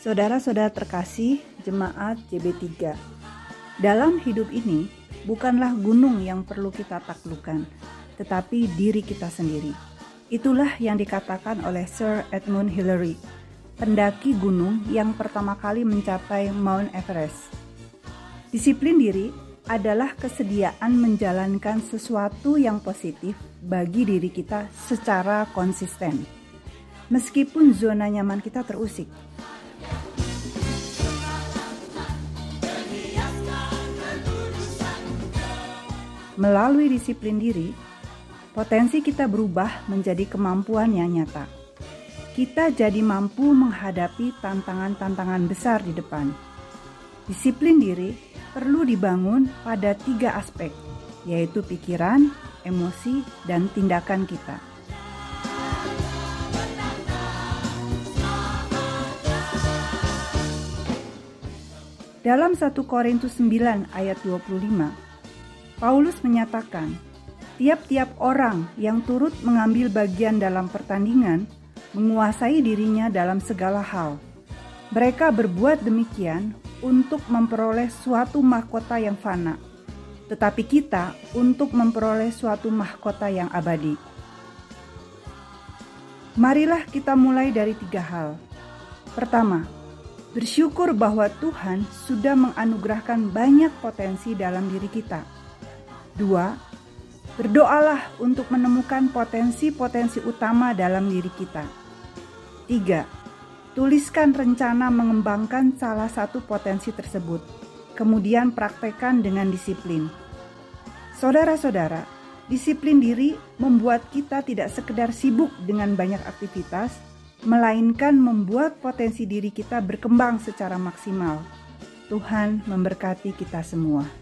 Saudara-saudara terkasih jemaat JB3, dalam hidup ini bukanlah gunung yang perlu kita taklukkan, tetapi diri kita sendiri. Itulah yang dikatakan oleh Sir Edmund Hillary, pendaki gunung yang pertama kali mencapai Mount Everest. Disiplin diri adalah kesediaan menjalankan sesuatu yang positif bagi diri kita secara konsisten. Meskipun zona nyaman kita terusik, Melalui disiplin diri, potensi kita berubah menjadi kemampuan yang nyata. Kita jadi mampu menghadapi tantangan-tantangan besar di depan. Disiplin diri perlu dibangun pada tiga aspek, yaitu pikiran, emosi, dan tindakan kita. Dalam 1 Korintus 9 ayat 25, Paulus menyatakan, tiap-tiap orang yang turut mengambil bagian dalam pertandingan menguasai dirinya dalam segala hal. Mereka berbuat demikian untuk memperoleh suatu mahkota yang fana, tetapi kita untuk memperoleh suatu mahkota yang abadi. Marilah kita mulai dari tiga hal. Pertama, bersyukur bahwa Tuhan sudah menganugerahkan banyak potensi dalam diri kita Dua, berdoalah untuk menemukan potensi-potensi utama dalam diri kita. Tiga, tuliskan rencana mengembangkan salah satu potensi tersebut, kemudian praktekkan dengan disiplin. Saudara-saudara, disiplin diri membuat kita tidak sekedar sibuk dengan banyak aktivitas, melainkan membuat potensi diri kita berkembang secara maksimal. Tuhan memberkati kita semua.